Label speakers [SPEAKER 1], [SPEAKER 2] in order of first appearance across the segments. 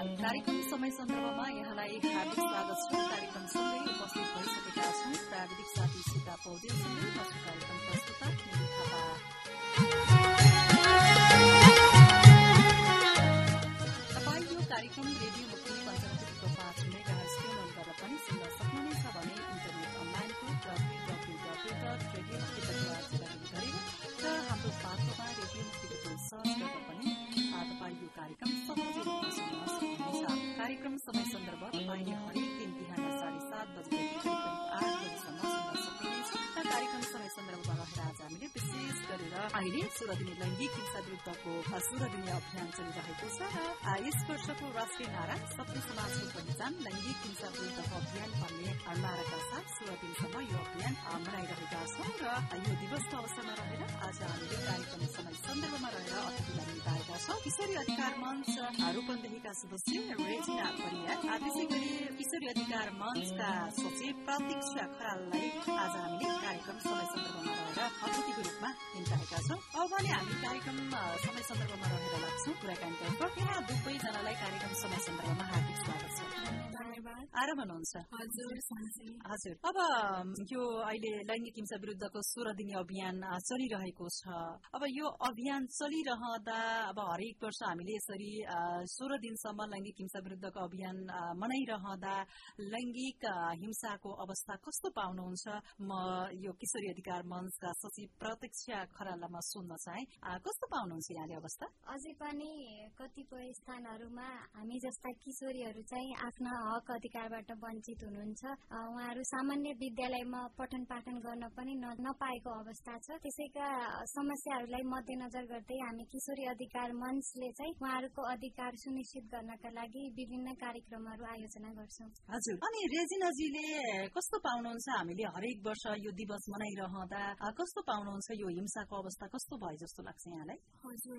[SPEAKER 1] कार्यक्रम समय सन्दर्भमा यहाँलाई हार्दिक स्वागत छ कार्यक्रम सँगै उपस्थित भइसकेका छौं प्राविधिक साथी सीता पौडेलसँगै कार्यक्रम तपाईँ यो कार्यक्रम रेडियो इन्टरनेट अनलाइनको हाम्रो रेडियो पनि यो कार्यक्रम कार्यक्रम समय सन्दर्भ तपाईँले हरेक दिन बिहान साढे सात बजेदेखि गरेर अहिले सोह्र दिने लैङ्गिक हिंसा विरुद्धको सोह्र दिने अभियान चलिरहेको छ र यस वर्षको राष्ट्रिय नारा सबै समाजको पहिचान लैङ्गिक हिंसा विरुद्धको अभियान भन्ने नाराका साथ सोह्र दिनसम्म यो अभियान मनाइरहेका छौं र यो दिवसको अवसरमा रहेर आज हामीले कार्यक्रम समय सन्दर्भमा रहेर अतिथिलाई निभाएका छौं। किशोरी अधिकार मञ्च रूपन्देहीका सदस्य रेजिना परिया त्यसै गरी किशोरी अधिकार मञ्चका सचिव प्रतीक्षा खराललाई आज हामीले कार्यक्रम समय सन्दर्भमा रहेर अतिथिको रूपमा निम्ताएका छौं। अब भने हामी कार्यक्रम समय सन्दर्भमा रहेर लाग्छौं। कुराकानीतर्फ यहाँ दुवैजनालाई कार्यक्रम समय सन्दर्भमा हार्दिक स्वागत छ। आराम हुनुहुन्छ। हजुर अब यो अहिले लैङ्गिक हिंसा विरुद्धको सोह्र दिने अभियान चलिरहेको छ। अब यो अभियान चलिरहँदा अब हरेक वर्ष हामीले यसरी सोह्र दिनसम्म लैङ्गिक हिंसा विरुद्धको अभियान मनाइरहँदा लैङ्गिक हिंसाको अवस्था कस्तो पाउनुहुन्छ? म यो किशोरी अधिकार मञ्चका सचिव प्रत्यक्ष खराललाई म सुन्न चाहे कस्तो पाउनुहुन्छ यहाँले अवस्था
[SPEAKER 2] अझै पनि कतिपय स्थानहरूमा हामी जस्ता किशोरीहरू चाहिँ आफ्ना हक अधिकारबाट वञ्चित हुनुहुन्छ। उहाँहरू सामान्य विद्यालयमा पठन पाठन गर्न पनि नपाएको अवस्था छ। त्यसैका समस्याहरूलाई मध्यनजर गर्दै हामी किशोरी अधिकार मञ्चले चाहिँ उहाँहरूको अधिकार सुनिश्चित गर्नका लागि विभिन्न कार्यक्रमहरू आयोजना गर्छौँ।
[SPEAKER 1] हजुर। अनि रेजिनाजीले कस्तो पाउनुहुन्छ? हामीले हरेक वर्ष यो दिवस मनाइरहँदा कस्तो पाउनुहुन्छ यो हिंसाको अवस्था कस्तो भयो जस्तो लाग्छ यहाँलाई
[SPEAKER 3] हजुर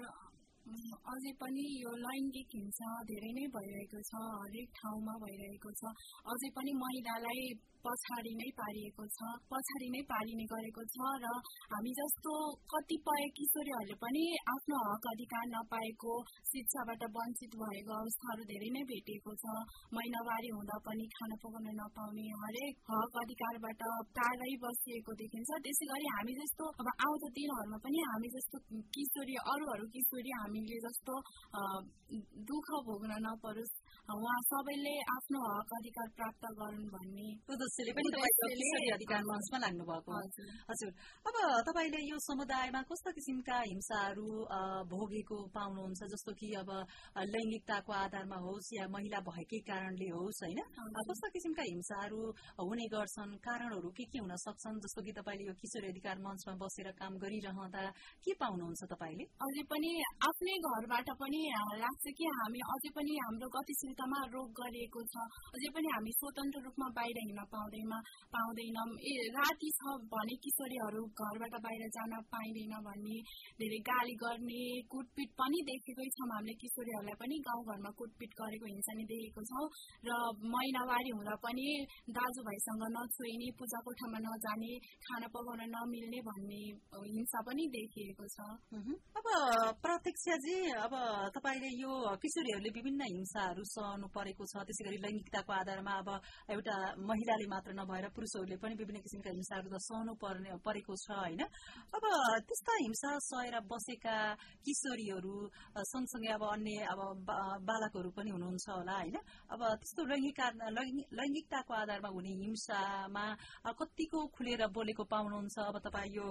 [SPEAKER 3] अझै पनि यो लैङ्गिक हिंसा धेरै नै भइरहेको छ हरेक ठाउँमा भइरहेको छ अझै पनि महिलालाई पछाडि नै पारिएको छ पछाडि नै पारिने गरेको छ र हामी जस्तो कतिपय किशोरीहरूले पनि आफ्नो हक अधिकार नपाएको शिक्षाबाट वञ्चित भएको अवस्थाहरू धेरै नै भेटिएको छ महिनावारी हुँदा पनि खाना पकाउन नपाउने हरेक हक अधिकारबाट टाढै बसिएको देखिन्छ त्यसै गरी हामी जस्तो अब आउँदो दिनहरूमा पनि हामी जस्तो किशोरी अरूहरू किशोरी हामीले जस्तो दुःख भोग्न नपरोस् उहाँ सबैले आफ्नो हक अधिकार प्राप्त गरून् भन्ने
[SPEAKER 1] सदस्यले पनि अधिकार मञ्चमा लाग्नु भएको हजुर अब तपाईँले यो समुदायमा कस्ता किसिमका हिंसाहरू भोगेको पाउनुहुन्छ जस्तो कि अब लैङ्गिकताको आधारमा होस् या महिला भएकै कारणले होस् होइन कस्ता किसिमका हिंसाहरू हुने गर्छन् कारणहरू के के हुन सक्छन् जस्तो कि तपाईँले यो किशोरी अधिकार मञ्चमा बसेर काम गरिरहँदा के पाउनुहुन्छ तपाईँले
[SPEAKER 3] अझै पनि आफ्नै घरबाट पनि लाग्छ कि हामी अझै पनि हाम्रो गतिशीलतामा रोग गरिएको छ अझै पनि हामी स्वतन्त्र रूपमा बाहिर हिँड्न पाउँदैमा पाउँदैनौँ ए राति छ भने किशोरीहरू घरबाट बाहिर जान पाइँदैन भन्ने धेरै गाली गर्ने कुटपिट पनि देखेकै छौँ हामीले किशोरीहरूलाई पनि गाउँघरमा कुटपिट गरेको हिंसा नै देखेको छौँ र महिनावारी हुँदा पनि दाजुभाइसँग नछोइने पूजा कोठामा नजाने खाना पकाउन नमिल्ने भन्ने हिंसा पनि देखिएको छ
[SPEAKER 1] अब प्रत्यक्षजी अब तपाईँले यो किशोरीहरूले विभिन्न हिंसाहरू सहनु परेको छ। त्यसै गरी लैङ्गिकताको आधारमा अब एउटा महिलाले मात्र नभएर पुरुषहरूले पनि विभिन्न किसिमका हिंसाहरू त सहनु पर्ने परेको छ होइन? अब त्यस्ता हिंसा सहेर बसेका किशोरीहरू सँगसँगै अब अन्य अब बालकहरू पनि हुनुहुन्छ होला होइन? अब त्यस्तो लैङ्गिक लैङ्गिकताको आधारमा हुने हिंसामा कतिको खुलेर बोलेको पाउनुहुन्छ? अब तपाईँ यो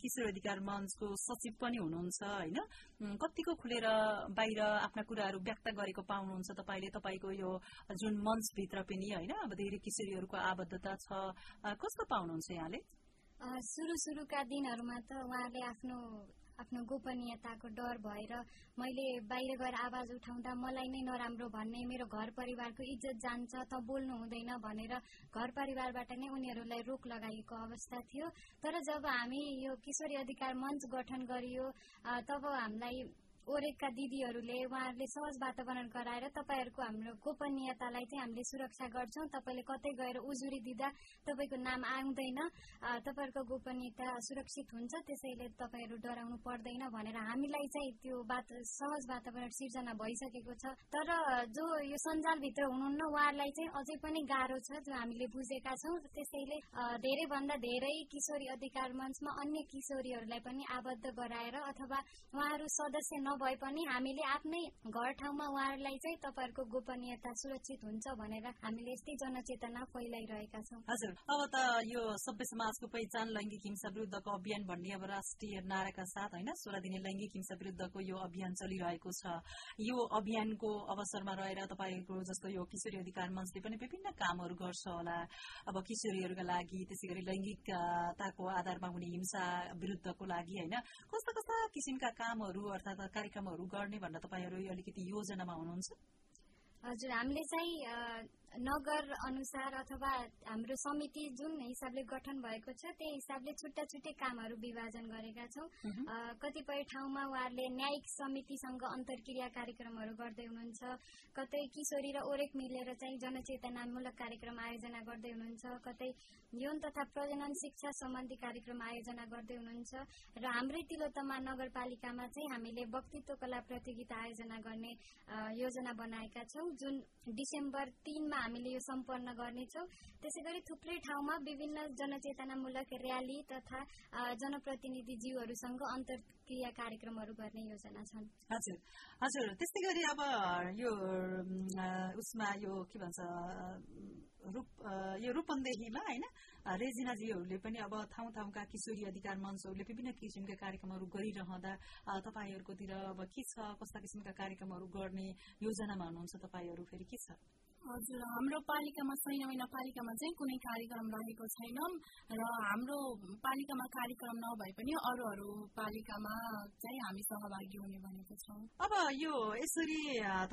[SPEAKER 1] किशोर अधिकार मञ्चको सचिव पनि हुनुहुन्छ होइन? कतिको खुलेर बाहिर आफ्ना कुराहरू व्यक्त गरेको पाउनुहुन्छ तपाईँले? तपाईँको यो जुन मञ्चभित्र पनि होइन अब धेरै किशोरीहरूको आबद्धता छ कस्तो पाउनुहुन्छ यहाँले?
[SPEAKER 2] सुरु सुरुका दिनहरूमा त उहाँले आफ्नो आफ्नो गोपनीयताको डर भएर मैले बाहिर गएर आवाज उठाउँदा मलाई नै नराम्रो भन्ने मेरो घर परिवारको इज्जत जान्छ त बोल्नु हुँदैन भनेर घर परिवारबाट नै उनीहरूलाई रोक लगाइएको अवस्था थियो। तर जब हामी यो किशोरी अधिकार मञ्च गठन गरियो तब हामीलाई ओरेका दिदीहरूले उहाँहरूले सहज वातावरण गराएर तपाईँहरूको हाम्रो गोपनीयतालाई चाहिँ हामीले सुरक्षा गर्छौँ। तपाईँले कतै गएर उजुरी दिँदा तपाईँको नाम आउँदैन तपाईँहरूको गोपनीयता सुरक्षित हुन्छ त्यसैले तपाईँहरू डराउनु पर्दैन भनेर हामीलाई चाहिँ त्यो बात सहज वातावरण सिर्जना भइसकेको छ। तर जो यो सञ्जालभित्र हुनुहुन्न उहाँहरूलाई चाहिँ अझै पनि गाह्रो छ जो हामीले बुझेका छौँ। त्यसैले धेरैभन्दा धेरै किशोरी अधिकार मञ्चमा अन्य किशोरीहरूलाई पनि आबद्ध गराएर अथवा उहाँहरू सदस्य नभए पनि हामीले आफ्नै घर ठाउँमा उहाँहरूलाई चाहिँ तपाईँहरूको गोपनीयता सुरक्षित हुन्छ भनेर हामीले यस्तै जनचेतना फैलाइरहेका छौँ।
[SPEAKER 1] हजुर अब त यो सभ्य समाजको पहिचान लैङ्गिक हिंसा विरुद्धको अभियान भन्ने अब राष्ट्रिय नाराका साथ होइन सोह्र दिने लैङ्गिक हिंसा विरुद्धको यो अभियान चलिरहेको छ। यो अभियानको अवसरमा रहेर तपाईँको जस्तो यो किशोरी अधिकार मञ्चले पनि विभिन्न कामहरू गर्छ होला। अब किशोरीहरूका लागि त्यसै गरी लैङ्गिकताको आधारमा हुने हिंसा विरुद्धको लागि होइन कस्ता कस्ता किसिमका कामहरू अर्थात् कार्यक्रमहरू गर्ने भनेर तपाईँहरू अलिकति योजनामा हुनुहुन्छ?
[SPEAKER 2] हजुर हामीले चाहिँ नगर अनुसार अथवा हाम्रो समिति जुन हिसाबले गठन भएको छ त्यही हिसाबले छुट्टा छुट्टै कामहरू विभाजन गरेका छौँ। कतिपय ठाउँमा उहाँहरूले न्यायिक समितिसँग अन्तर्क्रिया कार्यक्रमहरू गर्दै हुनुहुन्छ। कतै किशोरी र ओरेक मिलेर चाहिँ जनचेतनामूलक कार्यक्रम आयोजना गर्दै हुनुहुन्छ। कतै यौन तथा प्रजनन शिक्षा सम्बन्धी कार्यक्रम आयोजना गर्दै हुनुहुन्छ। र हाम्रै तिलोत्तमा नगरपालिकामा चाहिँ हामीले वक्तित्व कला प्रतियोगिता आयोजना गर्ने योजना बनाएका छौँ। जुन डिसेम्बर तीनमा हामीले यो सम्पन्न गर्नेछौँ। त्यसै गरी थुप्रै ठाउँमा विभिन्न जनचेतनामूलक र्याली तथा जनप्रतिनिधिज्यूहरूसँग अन्तर्क्रिया कार्यक्रमहरू गर्ने योजना छन्।
[SPEAKER 1] हजुर हजुर। त्यस्तै गरी अब यो उसमा यो के भन्छ रूप यो रूपन्देहीमा होइन रेजिनाजीहरूले पनि अब ठाउँ ठाउँका किशोरी अधिकार मञ्चहरूले विभिन्न किसिमका कार्यक्रमहरू गरिरहँदा तपाईँहरूकोतिर अब के छ कस्ता किसिमका कार्यक्रमहरू गर्ने योजनामा हुनुहुन्छ तपाईँहरू फेरि के छ?
[SPEAKER 3] हजुर हाम्रो पालिकामा छैन महिना पालिकामा चाहिँ कुनै कार्यक्रम रहेको छैन। र हाम्रो पालिकामा कार्यक्रम नभए पनि अरू अरू पालिकामा चाहिँ हामी सहभागी हुने भनेको छौँ।
[SPEAKER 1] अब यो यसरी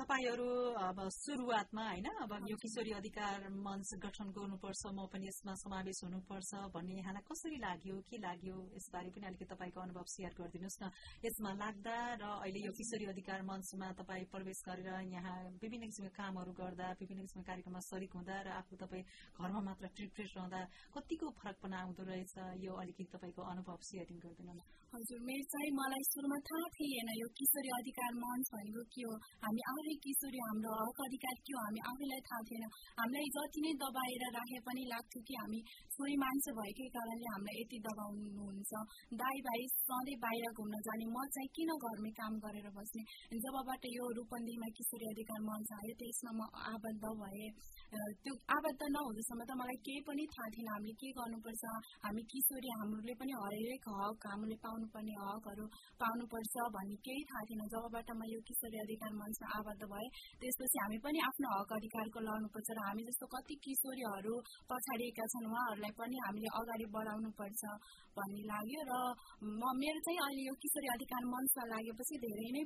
[SPEAKER 1] तपाईँहरू अब सुरुवातमा होइन अब यो किशोरी अधिकार मञ्च गठन गर्नुपर्छ म पनि यसमा समावेश हुनुपर्छ भन्ने यहाँलाई कसरी लाग्यो के लाग्यो यसबारे पनि अलिकति तपाईँको अनुभव सेयर गरिदिनुहोस् न। यसमा लाग्दा र अहिले यो किशोरी अधिकार मञ्चमा तपाईँ प्रवेश गरेर यहाँ विभिन्न किसिमका कामहरू गर्दा विभिन्न किसिमको कार्यक्रममा सरिक हुँदा र आफू तपाईँ घरमा मात्र ट्रिटफ्रेस रहँदा कतिको फरक पनि आउँदो रहेछ? यो अलिकति तपाईँको अनुभव सेयरिङ गरिदिनु
[SPEAKER 3] हजुर मेरो चाहिँ मलाई सुरुमा थाहा थिएन यो किशोरी अधिकार मञ्च भनेको के हो? हामी आफै किशोरी हाम्रो हक अधिकार के हो? हामी आफैलाई थाहा थिएन। हामीलाई जति नै दबाएर राखे पनि लाग्थ्यो कि हामी छोरी मान्छे भएकै कारणले हामीलाई यति दबाउनुहुन्छ। दाई भाइ सधैँ बाहिर घुम्न जाने। म चाहिँ किन घरमै काम गरेर बस्ने जबबाट यो रूपन्देहीमा किशोरी अधिकार मञ्च आयो त्यसमा म आबद्ध भए त्यो आबद्ध नहुँदासम्म त मलाई केही पनि थाहा थिएन हामीले के गर्नुपर्छ हामी किशोरी हामीले पनि हरेक हक हामीले पाउनुपर्ने हकहरू पाउनुपर्छ भन्ने केही थाहा थिएन जबबाट म यो किशोरी अधिकार मञ्चमा आबद्ध भएँ त्यसपछि हामी पनि आफ्नो हक अधिकारको लड्नुपर्छ र हामी जस्तो कति किशोरीहरू पछाडिएका छन् उहाँहरूलाई पनि हामीले अगाडि बढाउनुपर्छ भन्ने लाग्यो र म मेरो चाहिँ अहिले यो किशोरी अधिकार मञ्चमा लागेपछि धेरै नै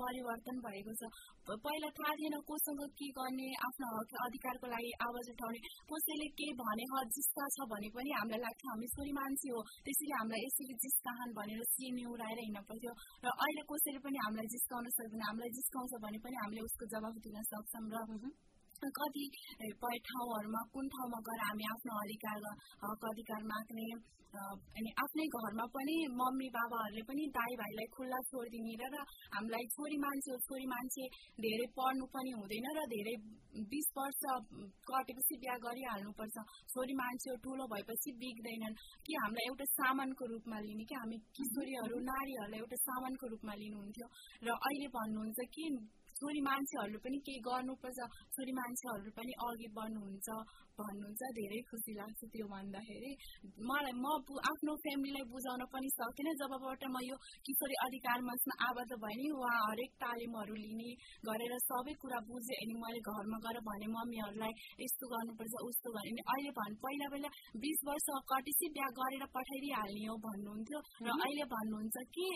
[SPEAKER 3] परिवर्तन भएको छ पहिला थाहा थिएन कोसँग के गर्ने आफ्नो हक अधिकारको लागि आवाज उठाउने कसैले केही भने जिस्का छ भने पनि हामीलाई लाग्थ्यो हामी छोरी मान्छे हो त्यसरी हामीलाई यसरी जिस्काहान भनेर सिमी उडाएर हिँड्न पर्थ्यो र अहिले कसैले पनि हामीलाई जिस्काउन सक्दैन हामीलाई जिस्काउँछ भने पनि हामीले उसको जवाफ दिन सक्छौँ र कतिपय ठाउँहरूमा कुन ठाउँमा गएर हामी आफ्नो अधिकार हक अधिकार माग्ने अनि आफ्नै घरमा पनि मम्मी बाबाहरूले पनि दाई भाइलाई खुल्ला छोडिदिने र हामीलाई छोरी मान्छे छोरी मान्छे धेरै पढ्नु पनि हुँदैन र धेरै बिस वर्ष कटेपछि बिहा गरिहाल्नुपर्छ छोरी मान्छे ठुलो भएपछि बिग्दैनन् कि हामीलाई एउटा सामानको रूपमा लिने कि हामी किशोरीहरू नारीहरूलाई एउटा सामानको रूपमा लिनुहुन्थ्यो र अहिले भन्नुहुन्छ कि छोरी मान्छेहरूले पनि केही गर्नुपर्छ छोरी मान्छेहरू पनि अघि बढ्नुहुन्छ भन्नुहुन्छ धेरै खुसी लाग्छ त्यो भन्दाखेरि। मलाई म आफ्नो फ्यामिलीलाई बुझाउन पनि सक्दिनँ। जबबाट म यो किशोरी अधिकार मञ्चमा आबद्ध भएँ नि उहाँ हरेक तालिमहरू लिने गरेर सबै कुरा बुझेँ अनि मैले घरमा गएर भने मम्मीहरूलाई यस्तो गर्नुपर्छ उस्तो गर्ने। अहिले भन् पहिला पहिला बिस वर्ष कटेपछि बिहा गरेर पठाइदिइहाल्ने हो भन्नुहुन्थ्यो। र अहिले भन्नुहुन्छ कि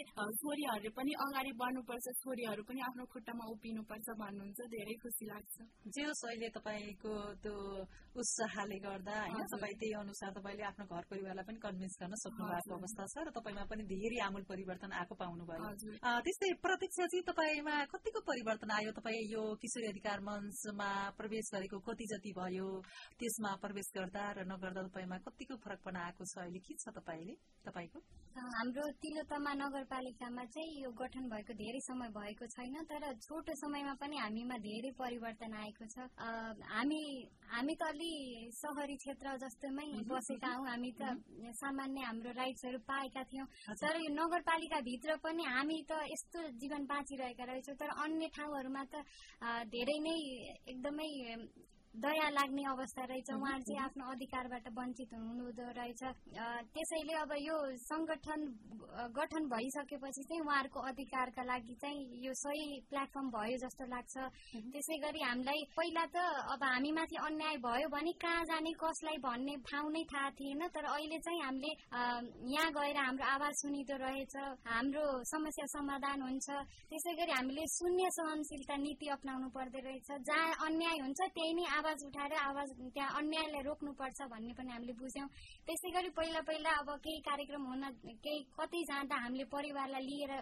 [SPEAKER 3] छोरीहरूले पनि अगाडि बढ्नुपर्छ छोरीहरू पनि आफ्नो खुट्टामा उभिनुपर्छ भन्नुहुन्छ। धेरै खुसी लाग्छ।
[SPEAKER 1] जे होस् अहिले तपाईँको त्यो उस उत्साहले गर्दा होइन तपाईँ त्यही अनुसार तपाईँले आफ्नो घर परिवारलाई पनि कन्भिन्स गर्न सक्नु भएको अवस्था छ र तपाईँमा पनि धेरै आमूल परिवर्तन आएको पाउनुभयो। त्यस्तै प्रत्यक्षजी तपाईँमा कतिको परिवर्तन आयो? तपाईँ यो किशोरी अधिकार मञ्चमा प्रवेश गरेको कति जति भयो? त्यसमा प्रवेश गर्दा र नगर्दा तपाईँमा कतिको फरकपना आएको छ? अहिले के छ तपाईँले तपाईँको?
[SPEAKER 2] हाम्रो तिलोतमा नगरपालिकामा चाहिँ यो गठन भएको धेरै समय भएको छैन तर छोटो समयमा पनि हामीमा धेरै परिवर्तन आएको छ। हामी हामी त अलि सहरी क्षेत्र जस्तोमै बसेका हौ हामी त सामान्य हाम्रो राइट्सहरू पाएका थियौँ। तर यो नगरपालिकाभित्र पनि हामी त यस्तो जीवन बाँचिरहेका रहेछौँ। तर अन्य ठाउँहरूमा त धेरै नै एकदमै दया लाग्ने अवस्था रहेछ। उहाँहरू चाहिँ आफ्नो अधिकारबाट वञ्चित हुनुहुँदो रहेछ। त्यसैले अब यो संगठन गठन भइसकेपछि चाहिँ उहाँहरूको अधिकारका लागि चाहिँ यो सही प्लेटफर्म भयो जस्तो लाग्छ। त्यसै गरी हामीलाई पहिला त अब हामीमाथि अन्याय भयो भने कहाँ जाने कसलाई भन्ने ठाउँ नै थाहा थिएन। तर अहिले चाहिँ हामीले यहाँ गएर हाम्रो आवाज सुनिँदो रहेछ। हाम्रो समस्या समाधान हुन्छ। त्यसै गरी हामीले शून्य सहनशीलता नीति अप्नाउनु पर्दो रहेछ। जहाँ अन्याय हुन्छ त्यही नै आवाज उठाएर आवाज त्यहाँ अन्यायलाई रोक्नुपर्छ भन्ने पनि हामीले बुझ्यौँ। त्यसै गरी पहिला पहिला अब केही कार्यक्रम हुन केही कतै जाँदा हामीले परिवारलाई लिएर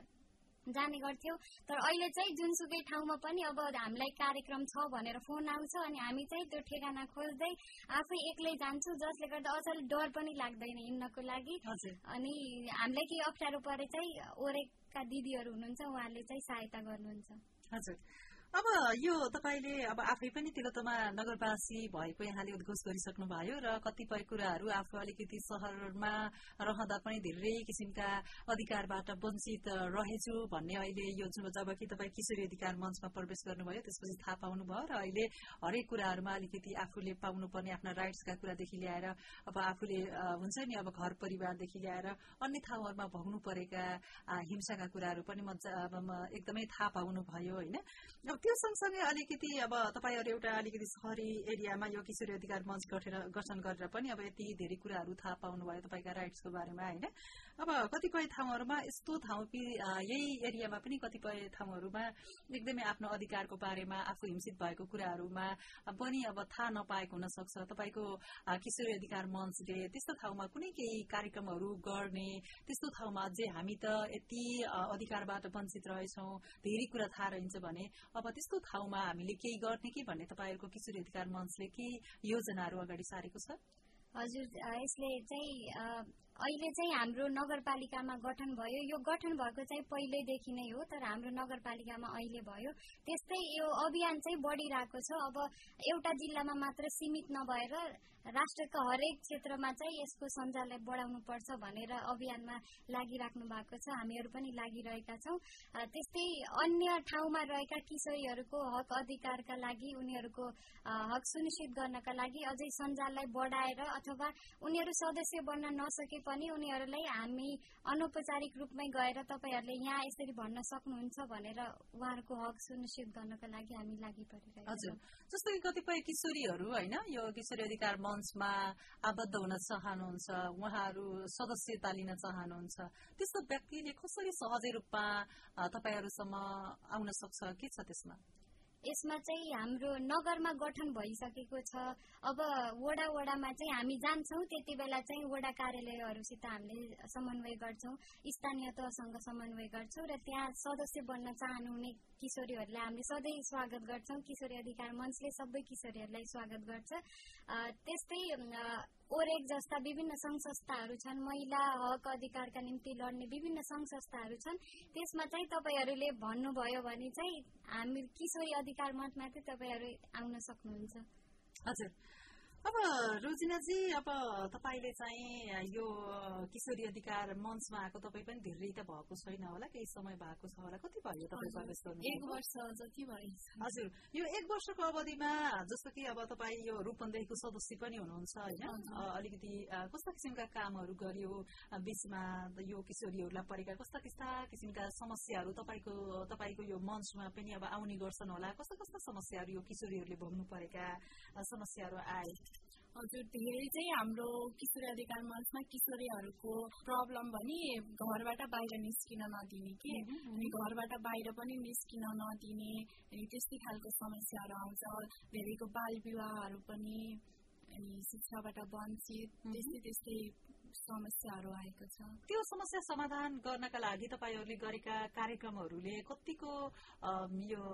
[SPEAKER 2] जाने गर्थ्यौँ। तर अहिले चाहिँ जुनसुकै ठाउँमा पनि अब हामीलाई कार्यक्रम छ भनेर फोन आउँछ अनि हामी चाहिँ त्यो ठेगाना खोज्दै आफै एक्लै जान्छौँ जसले गर्दा अझ डर पनि लाग्दैन हिँड्नको लागि। अनि हामीलाई केही अप्ठ्यारो परे चाहिँ ओरेका दिदीहरू हुनुहुन्छ उहाँले चाहिँ सहायता गर्नुहुन्छ।
[SPEAKER 1] हजुर। अब यो तपाईँले अब आफै पनि तिलोतमा नगरवासी भएको यहाँले उद्घोष गरिसक्नु भयो र कतिपय कुराहरू आफू अलिकति सहरमा रहँदा पनि धेरै किसिमका अधिकारबाट वञ्चित रहेछु भन्ने अहिले यो जब कि तपाईँ किशोरी अधिकार मञ्चमा प्रवेश गर्नुभयो त्यसपछि थाहा पाउनुभयो र अहिले हरेक कुराहरूमा अलिकति आफूले पाउनुपर्ने आफ्ना राइट्सका कुरादेखि ल्याएर अब आफूले हुन्छ नि अब घर परिवारदेखि ल्याएर अन्य ठाउँहरूमा भोग्नु परेका हिंसाका कुराहरू पनि एकदमै थाहा पाउनुभयो होइन? त्यो सँगसँगै अलिकति अब तपाईँहरू एउटा अलिकति सहरी एरियामा यो किशोरी अधिकार मञ्च गठन गरेर पनि अब यति धेरै कुराहरू थाहा पाउनुभयो तपाईँका राइट्सको बारेमा होइन? अब कतिपय ठाउँहरूमा यस्तो ठाउँ कि यही एरियामा पनि कतिपय ठाउँहरूमा एकदमै आफ्नो अधिकारको बारेमा आफू हिंसित भएको कुराहरूमा पनि अब थाहा नपाएको हुन सक्छ तपाईँको किशोरी अधिकार मञ्चले त्यस्तो ठाउँमा कुनै केही कार्यक्रमहरू गर्ने त्यस्तो ठाउँमा अझै हामी त यति अधिकारबाट वञ्चित रहेछौँ धेरै कुरा थाहा रहन्छ भने अब त्यस्तो ठाउँमा हामीले केही गर्ने कि भन्ने तपाईँहरूको किशोरी अधिकार मञ्चले के योजनाहरू अगाडि सारेको छ?
[SPEAKER 2] हजुर यसले चाहिँ अहिले चाहिँ हाम्रो नगरपालिकामा गठन भयो। यो गठन भएको चाहिँ पहिल्यैदेखि नै हो तर हाम्रो नगरपालिकामा अहिले भयो। त्यस्तै यो अभियान चाहिँ बढिरहेको छ। अब एउटा जिल्लामा मात्र सीमित नभएर राष्ट्रका हरेक क्षेत्रमा चाहिँ यसको सञ्जाललाई बढाउनु पर्छ भनेर अभियानमा लागिराख्नु भएको छ। हामीहरू पनि लागिरहेका छौँ। त्यस्तै अन्य ठाउँमा रहेका किशोरीहरूको हक अधिकारका लागि उनीहरूको हक सुनिश्चित गर्नका लागि अझै सञ्जाललाई बढाएर अथवा उनीहरू सदस्य बन्न नसके पनि उनीहरूलाई हामी अनौपचारिक रूपमै गएर तपाईँहरूले यहाँ यसरी भन्न सक्नुहुन्छ भनेर उहाँहरूको हक सुनिश्चित गर्नका लागि हामी लागि परिरहेका
[SPEAKER 1] छौँ। जस्तो कि कतिपय किशोरीहरू होइन यो किशोरी अधिकार मञ्चमा आबद्ध हुन चाहनुहुन्छ उहाँहरू सदस्यता लिन चाहनुहुन्छ त्यस्तो व्यक्तिले कसरी सहजै रूपमा तपाईँहरूसम्म आउन सक्छ? के छ त्यसमा?
[SPEAKER 2] यसमा चाहिँ हाम्रो नगरमा गठन भइसकेको छ। अब वडा वडामा चाहिँ हामी जान्छौँ त्यति बेला चाहिँ वडा कार्यालयहरूसित हामीले समन्वय गर्छौँ स्थानीय तहसँग समन्वय गर्छौँ र त्यहाँ सदस्य बन्न चाहनुहुने किशोरीहरूलाई हामीले सधैँ स्वागत गर्छौँ। किशोरी अधिकार मञ्चले सबै किशोरीहरूलाई स्वागत गर्छ। त्यस्तै ओरेक जस्ता विभिन्न संघ संस्थाहरू छन् महिला हक अधिकारका निम्ति लड्ने विभिन्न संघ संस्थाहरू छन्। त्यसमा चाहिँ तपाईँहरूले भन्नुभयो भने चाहिँ हामी किशोरी अधिकार मञ्चमाथि तपाईँहरू आउन सक्नुहुन्छ।
[SPEAKER 1] हजुर। अब रोजिनाजी अब तपाईँले चाहिँ यो किशोरी अधिकार मञ्चमा आएको तपाईँ पनि धेरै त भएको छैन होला केही समय भएको छ होला। कति भयो तपाईँ प्रवेश गर्नु?
[SPEAKER 3] एक वर्ष जति भयो
[SPEAKER 1] हजुर यो एक वर्षको अवधिमा जस्तो कि अब तपाईँ यो रूपन्देहीको सदस्य पनि हुनुहुन्छ होइन? अलिकति कस्ता किसिमका कामहरू गरियो? बिचमा यो किशोरीहरूलाई परेका कस्ता कस्ता किसिमका समस्याहरू तपाईँको तपाईँको यो मञ्चमा पनि अब आउने गर्छन् होला? कस्ता कस्ता समस्याहरू यो किशोरीहरूले भोग्नु परेका समस्याहरू आए?
[SPEAKER 3] हजुर धेरै चाहिँ हाम्रो किशोरी अधिकार मञ्चमा किशोरीहरूको प्रब्लम भने घरबाट बाहिर निस्किन नदिने कि? अनि घरबाट बाहिर पनि निस्किन नदिने अनि त्यस्तै खालको समस्याहरू आउँछ। धेरैको बाल विवाहहरू पनि अनि शिक्षाबाट वञ्चित त्यस्तै त्यस्तै समस्याहरू आएको छ।
[SPEAKER 1] त्यो समस्या समाधान गर्नका लागि तपाईँहरूले गरेका कार्यक्रमहरूले कतिको यो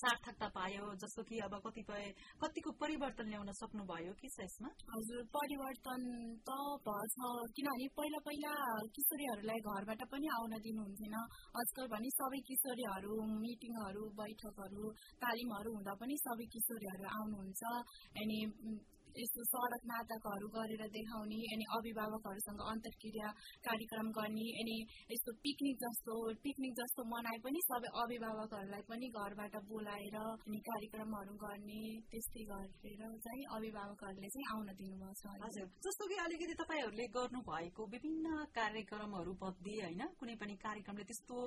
[SPEAKER 1] सार्थकता पायो जस्तो कि अब कतिपय कतिको परिवर्तन ल्याउन सक्नुभयो? कि यसमा?
[SPEAKER 3] हजुर परिवर्तन त भएछ किनभने पहिला पहिला किशोरीहरूलाई घरबाट पनि आउन दिनुहुन्थेन। आजकल भने सबै किशोरीहरू मिटिङहरू बैठकहरू तालिमहरू हुँदा पनि सबै किशोरीहरू आउनुहुन्छ। अनि यस्तो सडक नाटकहरू गरेर देखाउने अनि अभिभावकहरूसँग अन्तर्क्रिया कार्यक्रम गर्ने अनि यस्तो पिकनिक जस्तो पिकनिक जस्तो मनाए पनि सबै अभिभावकहरूलाई पनि घरबाट बोलाएर अनि कार्यक्रमहरू गर्ने त्यस्तै गरेर चाहिँ अभिभावकहरूले चाहिँ आउन दिनुभएको छ।
[SPEAKER 1] हजुर जस्तो कि अलिकति तपाईँहरूले गर्नु भएको विभिन्न कार्यक्रमहरू मध्ये होइन कुनै पनि कार्यक्रमले त्यस्तो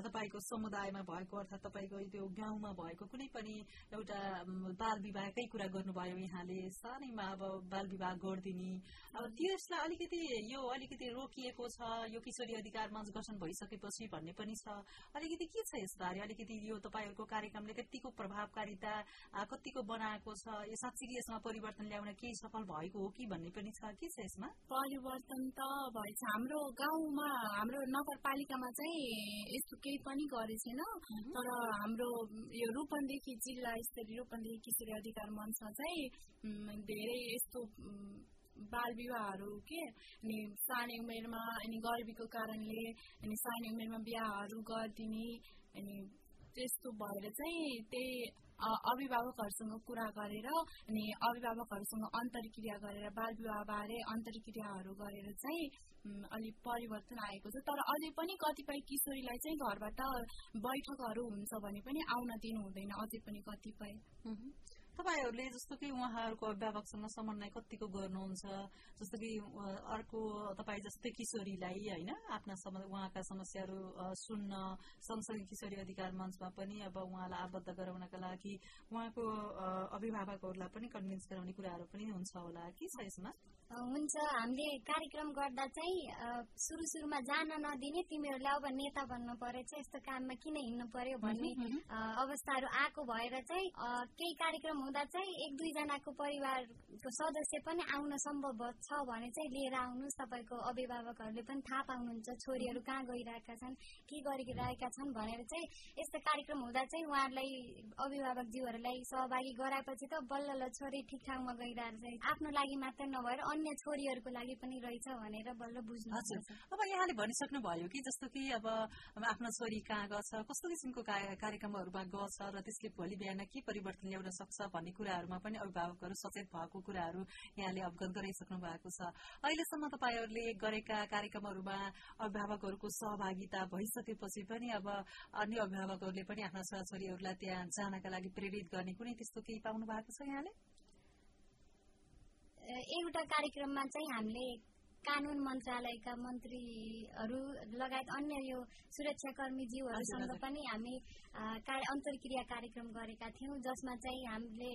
[SPEAKER 1] तपाईँको समुदायमा भएको अर्थात् तपाईँको त्यो गाउँमा भएको कुनै पनि एउटा बाल विवाहकै कुरा गर्नुभयो यहाँले सानैमा अब बाल विवाह गरिदिने। अब त्यसलाई अलिकति यो अलिकति रोकिएको छ यो किशोरी अधिकार मञ्च गठन भइसकेपछि भन्ने पनि छ। अलिकति के छ यसबारे? अलिकति यो तपाईँहरूको कार्यक्रमले कतिको प्रभावकारिता कतिको बनाएको छ? यो साँच्चीकै यसमा परिवर्तन ल्याउन केही सफल भएको हो कि भन्ने पनि छ। के छ यसमा?
[SPEAKER 3] परिवर्तन त भएछ हाम्रो गाउँमा हाम्रो नगरपालिकामा चाहिँ यस्तो केही पनि गरेको छैन तर हाम्रो यो रूपन्देही जिल्ला स्तरीय रूपन्देही किशोरी अधिकार मञ्चमा चाहिँ धेरै यस्तो बाल विवाहहरू के अनि सानै उमेरमा अनि गर्मीको कारणले अनि सानै उमेरमा बिहाहरू गरिदिने अनि त्यस्तो भएर चाहिँ त्यही अभिभावकहरूसँग कुरा गरेर अनि अभिभावकहरूसँग अन्तर्क्रिया गरेर बाल विवाहबारे अन्तर्क्रियाहरू गरेर चाहिँ अलिक परिवर्तन आएको छ तर अझै पनि कतिपय किशोरीलाई चाहिँ घरबाट बैठकहरू हुन्छ भने पनि आउन दिनु हुँदैन अझै पनि कतिपय
[SPEAKER 1] तपाईँहरूले जस्तो कि उहाँहरूको अभिभावकसँग समन्वय कतिको गर्नुहुन्छ? जस्तो कि अर्को तपाईँ जस्तै किशोरीलाई होइन आफ्ना उहाँका समस्याहरू सुन्न सँगसँगै किशोरी अधिकार मञ्चमा पनि अब उहाँलाई आबद्ध गराउनका लागि उहाँको अभिभावकहरूलाई पनि कन्भिन्स गराउने कुराहरू पनि हुन्छ होला। के छ यसमा?
[SPEAKER 2] हुन्छ हामीले कार्यक्रम गर्दा चाहिँ सुरु सुरुमा जान नदिने तिमीहरूलाई अब नेता बन्नु परेछ यस्तो काममा किन हिँड्नु पर्यो भन्ने अवस्थाहरू आएको भएर चाहिँ केही कार्यक्रम हुँदा चाहिँ एक दुईजनाको परिवारको सदस्य पनि आउन सम्भव छ भने चाहिँ लिएर आउनुहोस्। तपाईँको अभिभावकहरूले पनि थाहा पाउनुहुन्छ छोरीहरू कहाँ गइरहेका छन् के गरिरहेका छन् भनेर चाहिँ यस्तो कार्यक्रम हुँदा चाहिँ उहाँहरूलाई अभिभावकज्यूहरूलाई सहभागी गराएपछि त बल्ल ल छोरी ठिक ठाउँमा गइरहेको चाहिँ आफ्नो लागि मात्रै नभएर अन्य छोरीहरूको लागि पनि रहेछ भनेर बल्ल बुझ्नु
[SPEAKER 1] अब यहाँले भनिसक्नु भयो कि जस्तो कि अब आफ्नो छोरी कहाँ गछ कस्तो किसिमको कार्यक्रमहरूमा गछ र त्यसले भोलि बिहान के परिवर्तन ल्याउन सक्छ भन्ने कुराहरूमा पनि अभिभावकहरू सचेत भएको कुराहरू यहाँले अवगत गराइसक्नु भएको छ। अहिलेसम्म तपाईँहरूले गरेका कार्यक्रमहरूमा अभिभावकहरूको सहभागिता भइसकेपछि पनि अब अन्य अभिभावकहरूले पनि आफ्ना छोराछोरीहरूलाई त्यहाँ जानका लागि प्रेरित गर्ने कुनै त्यस्तो केही पाउनु भएको छ यहाँले?
[SPEAKER 2] एउटा कार्यक्रममा चाहिँ हामीले कानून मन्त्रालयका मन्त्रीहरू लगायत अन्य यो सुरक्षाकर्मीज्यूहरूसँग। पनि हामी अन्तर्क्रिया कार्यक्रम गरेका थियौँ जसमा चाहिँ हामीले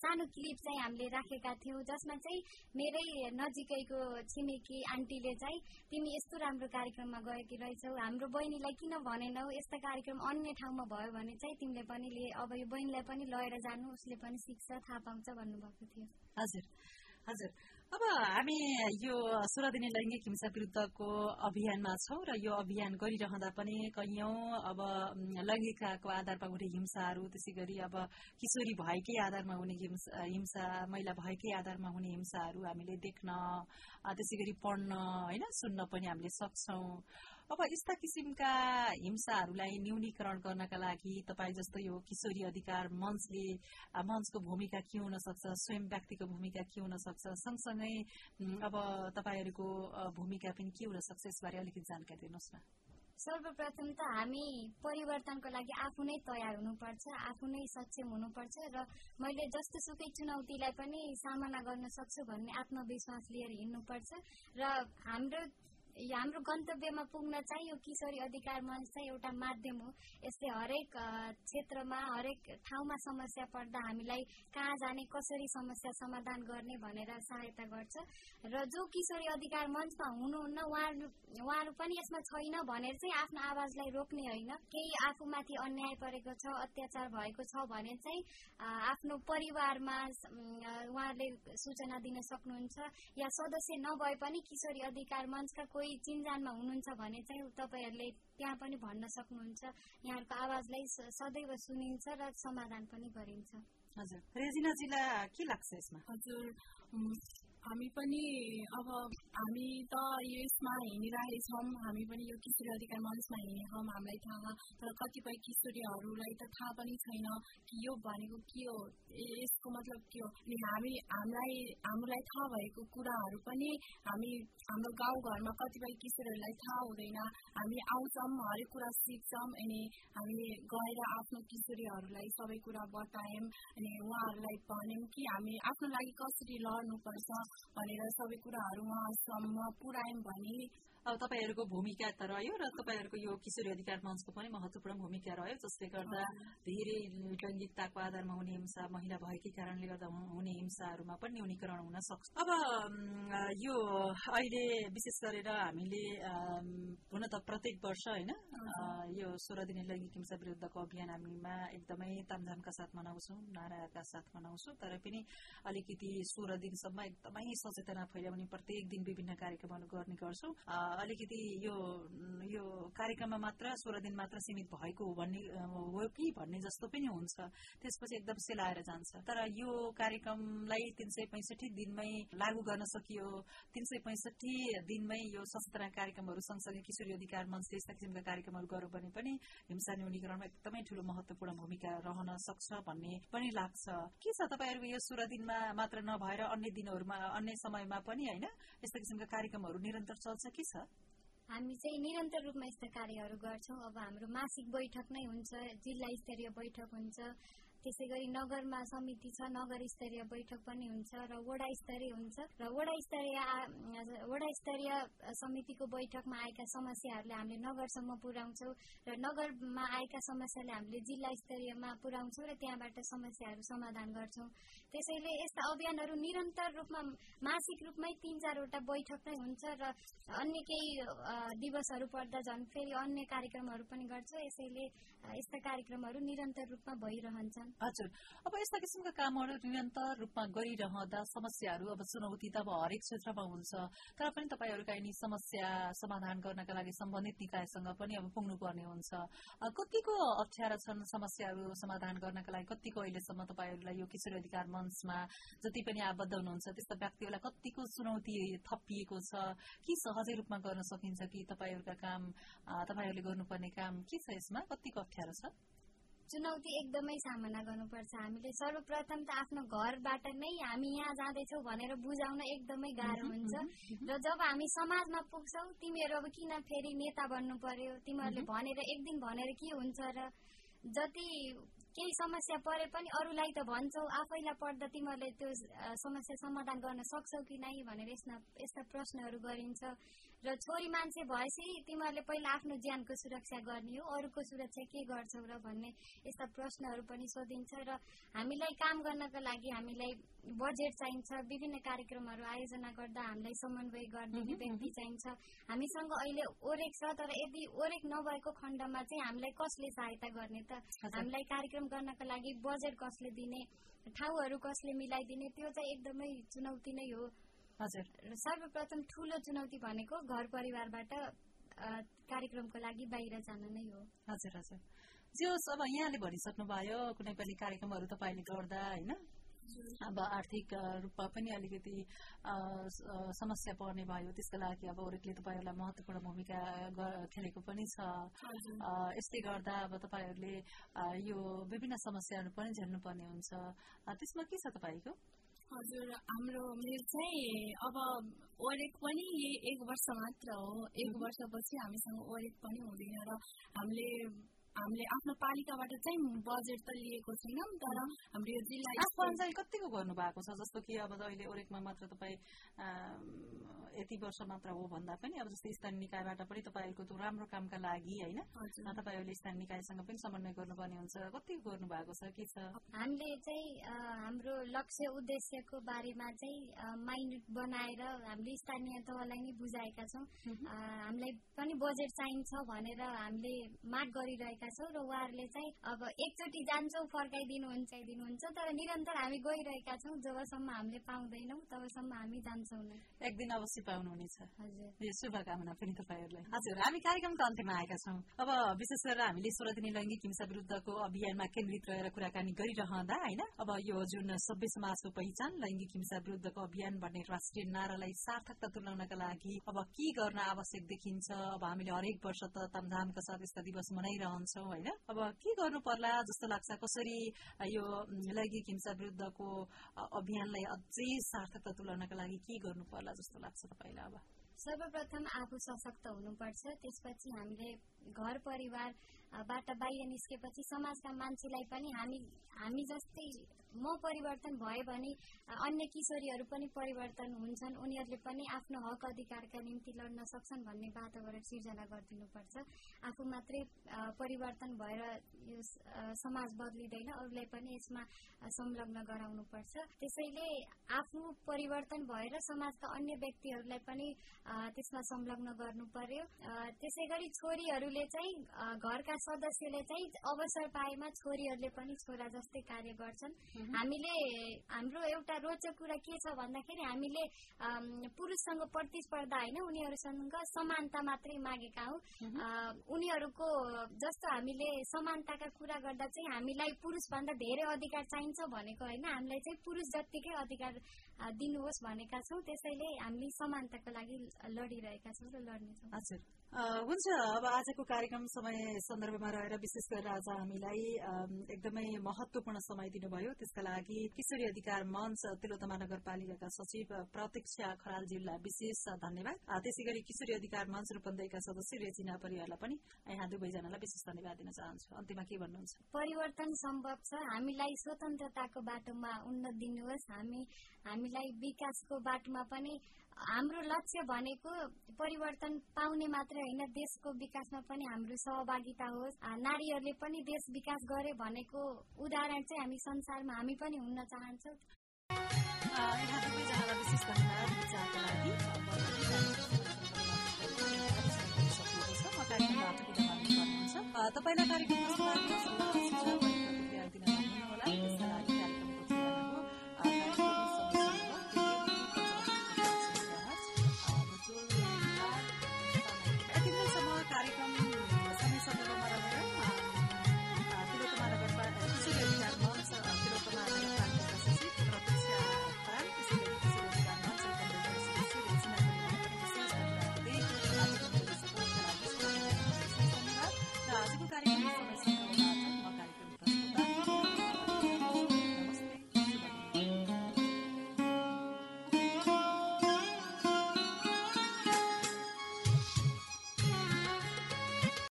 [SPEAKER 2] सानो क्लिप चाहिँ हामीले राखेका थियौँ जसमा चाहिँ मेरै नजिकैको छिमेकी आन्टीले चाहिँ तिमी यस्तो राम्रो कार्यक्रममा गएकी रहेछौ हाम्रो बहिनीलाई किन भनेनौ यस्ता कार्यक्रम अन्य ठाउँमा भयो भने चाहिँ तिमीले पनि अब यो बहिनीलाई पनि लगेर जानु उसले पनि सिक्छ थाहा पाउँछ भन्नुभएको थियो
[SPEAKER 1] हजुर हजुर। अब हामी यो सोह्र दिने लैङ्गिक हिंसा विरुद्धको अभियानमा छौँ र यो अभियान गरिरहँदा पनि कैयौं अब लैङ्गिकताको आधारमा हुने हिंसाहरू त्यसै गरी अब किशोरी भएकै आधारमा हुने हिंसा हिंसा महिला भएकै आधारमा हुने हिंसाहरू हामीले देख्न त्यसै गरी पढ्न होइन सुन्न पनि हामीले सक्छौँ। अब यस्ता किसिमका हिंसाहरूलाई न्यूनीकरण गर्नका लागि तपाईँ जस्तो यो किशोरी अधिकार मञ्चले मञ्चको भूमिका के हुन सक्छ स्वयं व्यक्तिको भूमिका के हुन सक्छ सँगसँगै अब तपाईँहरूको भूमिका पनि के हुन सक्छ यसबारे अलिकति जानकारी दिनुहोस् न।
[SPEAKER 2] सर्वप्रथम त हामी परिवर्तनको लागि आफू नै तयार हुनुपर्छ आफू नै सक्षम हुनुपर्छ र मैले जस्तो सुकै चुनौतीलाई पनि सामना गर्न सक्छु भन्ने आत्मविश्वास लिएर हिँड्नुपर्छ र हाम्रो हाम्रो गन्तव्यमा पुग्न चाहिँ यो किशोरी अधिकार मञ्च चाहिँ एउटा माध्यम हो। यसले हरेक क्षेत्रमा हरेक ठाउँमा समस्या पर्दा हामीलाई कहाँ जाने कसरी समस्या समाधान गर्ने भनेर सहायता गर्छ। र जो किशोरी अधिकार मञ्चमा हुनुहुन्न उहाँहरू उहाँहरू पनि यसमा छैन भनेर चाहिँ आफ्नो आवाजलाई रोक्ने होइन। केही आफूमाथि अन्याय परेको छ अत्याचार भएको छ भने चाहिँ आफ्नो परिवारमा उहाँहरूले सूचना दिन सक्नुहुन्छ। या सदस्य नभए पनि किशोरी अधिकार मञ्चका कोही चिन्जानमा हुनुहुन्छ भने चाहिँ तपाईँहरूले त्यहाँ पनि भन्न सक्नुहुन्छ। यहाँहरूको आवाजलाई सदैव सुनिन्छ र समाधान पनि गरिन्छ।
[SPEAKER 1] हजुर। रेजिनाजीलाई के लाग्छ यसमा?
[SPEAKER 3] हजुर हामी पनि अब हामी त यसमा हिँडिरहेछौँ। हामी पनि यो किशोरी अधिकार मञ्चमा हिँडेछौँ। हामीलाई थाहा तर कतिपय किशोरीहरूलाई त थाहा पनि छैन कि यो भनेको के हो। ए- यसको मतलब के हो अनि हामी हामीलाई हामीलाई थाहा भएको कुराहरू पनि हामी हाम्रो गाउँघरमा कतिपय किशोरहरूलाई थाहा हुँदैन हामी आउँछौँ हरेक कुरा सिक्छौँ अनि हामी गएर आफ्नो किशोरीहरूलाई सबै कुरा बतायौँ अनि उहाँहरूलाई भन्यौँ कि हामी आफ्नो लागि कसरी लड्नुपर्छ भनेर सबै कुराहरू उहाँसम्म पुऱ्यायौँ भने
[SPEAKER 1] अब तपाईँहरूको भूमिका त रह्यो र तपाईँहरूको यो किशोरी अधिकार मञ्चको पनि महत्वपूर्ण भूमिका रह्यो जसले गर्दा धेरै लैङ्गिकताको आधारमा हुने हिंसा महिला भएकै कारणले गर्दा हुने हिंसाहरूमा पनि न्यूनीकरण हुन सक्छ। अब यो अहिले विशेष गरेर हामीले हुन त प्रत्येक वर्ष होइन यो सोह्र दिने लैङ्गिक हिंसा विरुद्धको अभियान हामीमा एकदमै तामझामका साथ मनाउँछौँ नाराका साथ मनाउँछौँ तर पनि अलिकति सोह्र दिनसम्म एकदमै सचेतना फैलाउने प्रत्येक दिन विभिन्न कार्यक्रमहरू गर्ने गर्छौँ। अलिकति यो यो कार्यक्रममा मात्र सोह्र दिन मात्र सीमित भएको भन्ने हो कि भन्ने जस्तो पनि हुन्छ। त्यसपछि एकदम सेलाएर जान्छ। तर यो कार्यक्रमलाई तीन सय पैँसठी दिनमै लागू गर्न सकियो। तीन सय पैँसठी दिनमै यो सशस्त्र कार्यक्रमहरू सँगसँगै किशोरी अधिकार मञ्चले यस्ता किसिमका कार्यक्रमहरू गर्यो भने पनि हिंसा न्यूनीकरणमा एकदमै ठूलो महत्वपूर्ण भूमिका रहन सक्छ भन्ने पनि लाग्छ। के छ तपाईँहरूको यो सोह्र दिनमा मात्र नभएर अन्य दिनहरूमा अन्य समयमा पनि होइन? यस्ता किसिमका कार्यक्रमहरू निरन्तर चल्छ के छ?
[SPEAKER 2] हामी चाहिँ निरन्तर रूपमा यस्ता कार्यहरू गर्छौँ। अब हाम्रो मासिक बैठक नै हुन्छ जिल्ला स्तरीय बैठक हुन्छ। त्यसै गरी नगरमा समिति छ नगर स्तरीय बैठक पनि हुन्छ र वडा स्तरीय हुन्छ। र वडा स्तरीय वडा स्तरीय समितिको बैठकमा आएका समस्याहरूले हामीले नगरसम्म पुर्याउँछौँ र नगरमा आएका समस्याले हामीले जिल्ला स्तरीयमा पुर्याउँछौँ र त्यहाँबाट समस्याहरू समाधान गर्छौँ। त्यसैले यस्ता अभियानहरू निरन्तर रूपमा मासिक रूपमै तीन चारवटा बैठक नै हुन्छ र अन्य केही दिवसहरू पर्दा झन् फेरि अन्य कार्यक्रमहरू पनि गर्छ। यसैले यस्ता कार्यक्रमहरू निरन्तर रूपमा भइरहन्छन्।
[SPEAKER 1] हजुर। अब यस्ता किसिमका कामहरू निरन्तर रूपमा गरिरहँदा समस्याहरू अब चुनौती त अब हरेक क्षेत्रमा हुन्छ। तर पनि तपाईँहरूका यिनी समस्या समाधान गर्नका लागि सम्बन्धित निकायसँग पनि अब पुग्नुपर्ने हुन्छ। कतिको अप्ठ्यारा छन् समस्याहरू समाधान गर्नका लागि? कतिको अहिलेसम्म तपाईँहरूलाई यो किशोर अधिकार मञ्चमा जति पनि आबद्ध हुनुहुन्छ त्यस्ता व्यक्तिहरूलाई कतिको चुनौती थपिएको छ? कि सहजै रूपमा गर्न सकिन्छ कि तपाईँहरूका काम तपाईँहरूले गर्नुपर्ने काम? के छ यसमा? कतिको अप्ठ्यारो छ?
[SPEAKER 2] चुनौती एकदमै सामना गर्नुपर्छ। हामीले सर्वप्रथम त आफ्नो घरबाट नै हामी यहाँ जाँदैछौँ भनेर बुझाउन एकदमै गाह्रो हुन्छ। र जब हामी समाजमा पुग्छौँ तिमीहरू अब किन फेरि नेता बन्नु पर्यो? तिमीहरूले भनेर एक दिन भनेर के हुन्छ र जति केही समस्या परे पनि अरूलाई त भन्छौ आफैलाई पढ्दा तिमीहरूले त्यो समस्या समाधान गर्न सक्छौ कि नै भनेर यस्ता यस्ता प्रश्नहरू गरिन्छ। र छोरी मान्छे भएपछि तिमीहरूले पहिला आफ्नो ज्यानको सुरक्षा गर्ने हो अरूको सुरक्षा के गर्छौ र भन्ने यस्ता प्रश्नहरू पनि सोधिन्छ र हामीलाई काम गर्नको लागि हामीलाई बजेट चाहिन्छ विभिन्न कार्यक्रमहरू आयोजना गर्दा हामीलाई समन्वय गरिदिने व्यक्ति चाहिन्छ। हामीसँग अहिले ओरेक छ तर यदि ओरेक नभएको खण्डमा चाहिँ हामीलाई कसले सहायता गर्ने त। हामीलाई कार्यक्रम गर्नको लागि बजेट कसले दिने ठाउँहरू कसले मिलाइदिने त्यो चाहिँ एकदमै चुनौती नै हो।
[SPEAKER 1] हजुर।
[SPEAKER 2] सर्वप्रथम ठूलो चुनौती भनेको घर परिवारबाट कार्यक्रमको लागि बाहिर जान नै हो।
[SPEAKER 1] हजुर हजुर। जे होस् अब यहाँले भनिसक्नुभयो कुनै पनि कार्यक्रमहरू तपाईँले गर्दा होइन? अब आर्थिक रूपमा पनि अलिकति समस्या पर्ने भयो। त्यसको लागि अब ओरेकले तपाईँहरूलाई महत्वपूर्ण भूमिका खेलेको पनि छ। यसले गर्दा अब तपाईँहरूले यो विभिन्न समस्याहरू पनि झेल्नुपर्ने हुन्छ। त्यसमा के छ तपाईँको?
[SPEAKER 3] हजुर हाम्रो मेरो चाहिँ अब ओरेक पनि एक वर्ष मात्र हो एक वर्षपछि हामीसँग ओरेक पनि हुँदैन र हामीले हामीले आफ्नो पालिकाबाट चाहिँ बजेट त लिएको छैनौँ। तर हाम्रो यो जिल्ला
[SPEAKER 1] चाहिँ कतिको गर्नु भएको छ? जस्तो कि अब अहिले ओरेकमा मात्र तपाईँ यति वर्ष मात्र हो भन्दा पनि अब जस्तै स्थानीय निकायबाट पनि तपाईँहरूको त्यो राम्रो कामका लागि होइन तपाईँहरूले स्थानीय निकायसँग पनि समन्वय गर्नुपर्ने हुन्छ। कति गर्नु भएको छ? के छ?
[SPEAKER 2] हामीले चाहिँ हाम्रो लक्ष्य उद्देश्यको बारेमा चाहिँ माइन्ड बनाएर हामीले स्थानीय तहलाई नै बुझाएका छौँ। हामीलाई पनि बजेट चाहिन्छ भनेर हामीले माग गरिरहेका छौँ र उहाँहरूले चाहिँ अब एकचोटि जान्छौँ फर्काइदिनुहुन्छ दिनुहुन्छ तर निरन्तर हामी गइरहेका छौँ जबसम्म हामीले पाउँदैनौँ तबसम्म हामी जान्छौँ
[SPEAKER 1] एक दिन अवश्य पाउनुहुनेछ। यो शुभकामना पनि तपाईँहरूलाई। हजुर हामी कार्यक्रमको अन्त्यमा आएका छौँ। अब विशेष गरेर हामीले सोह्र दिने लैङ्गिक हिंसा विरुद्धको अभियानमा केन्द्रित रहेर कुराकानी गरिरहँदा होइन? अब यो जुन सभ्य समाजको पहिचान लैङ्गिक हिंसा विरुद्धको अभियान भन्ने राष्ट्रिय नारालाई सार्थकता तुल्याउनका लागि अब के गर्न आवश्यक देखिन्छ? अब हामीले हरेक वर्ष त तामझामका साथ यस्ता दिवस मनाइरहन्छौँ। होइन। अब के गर्नु पर्ला जस्तो लाग्छ? कसरी यो लैङ्गिक हिंसा विरुद्धको अभियानलाई अझै सार्थकता तुल्याउनका लागि के गर्नु पर्ला जस्तो लाग्छ तपाईँलाई अब?
[SPEAKER 2] सर्वप्रथम आफू सशक्त हुनुपर्छ। त्यसपछि हामीले घर परिवारबाट बाहिर निस्केपछि समाजका मान्छेलाई पनि हामी हामी जस्तै म परिवर्तन भए भने अन्य किशोरीहरू पनि परिवर्तन हुन्छन्। उनीहरूले पनि आफ्नो हक अधिकारका निम्ति लड्न सक्छन् भन्ने वातावरण सिर्जना गरिदिनुपर्छ। आफू मात्रै परिवर्तन भएर यो समाज बदलिँदैन। अरूलाई पनि यसमा संलग्न गराउनुपर्छ। त्यसैले आफू परिवर्तन भएर समाजका अन्य व्यक्तिहरूलाई पनि त्यसमा संलग्न गर्नु पर्यो। त्यसै गरी छोरीहरूले चाहिँ घरका सदस्यले चाहिँ अवसर पाएमा छोरीहरूले पनि छोरा जस्तै कार्य गर्छन्। हामीले हाम्रो एउटा रोचक कुरा के छ भन्दाखेरि हामीले पुरुषसँग प्रतिस्पर्धा होइन उनीहरूसँग समानता मात्रै मागेका हौ। उनीहरूको जस्तो हामीले समानताका कुरा गर्दा चाहिँ हामीलाई पुरुषभन्दा धेरै अधिकार चाहिन्छ भनेको होइन। हामीलाई चाहिँ पुरुष जत्तिकै अधिकार दिनुहोस् भनेका छौँ। त्यसैले हामीले समानताको लागि लडिरहेका छौँ र लड्नेछौँ
[SPEAKER 1] हजुर हुन्छ। अब आजको कार्यक्रम समय सन्दर्भमा रहेर विशेष गरेर आज हामीलाई एकदमै महत्वपूर्ण समय दिनुभयो। त्यसका लागि किशोरी अधिकार मञ्च तिलोतमा नगरपालिकाका सचिव प्रत्यक्ष खरालज्यूलाई विशेष धन्यवाद। त्यसै गरी किशोरी अधिकार मञ्च रूपन्देहीका सदस्य रेजिना परिवारलाई पनि यहाँ दुवैजनालाई विशेष धन्यवाद दिन चाहन्छु। अन्त्यमा के भन्नुहुन्छ?
[SPEAKER 2] परिवर्तन सम्भव छ। हामीलाई स्वतन्त्रताको बाटोमा उन्नत दिनुहोस्। हामी हामीलाई विकासको बाटोमा पनि हाम्रो लक्ष्य भनेको परिवर्तन पाउने होइन देशको विकासमा पनि हाम्रो सहभागिता होस्। नारीहरूले पनि देश विकास गरे भनेको उदाहरण चाहिँ हामी संसारमा हामी पनि हुन चाहन्छौँ।
[SPEAKER 1] तपाईँलाई कार्यक्रम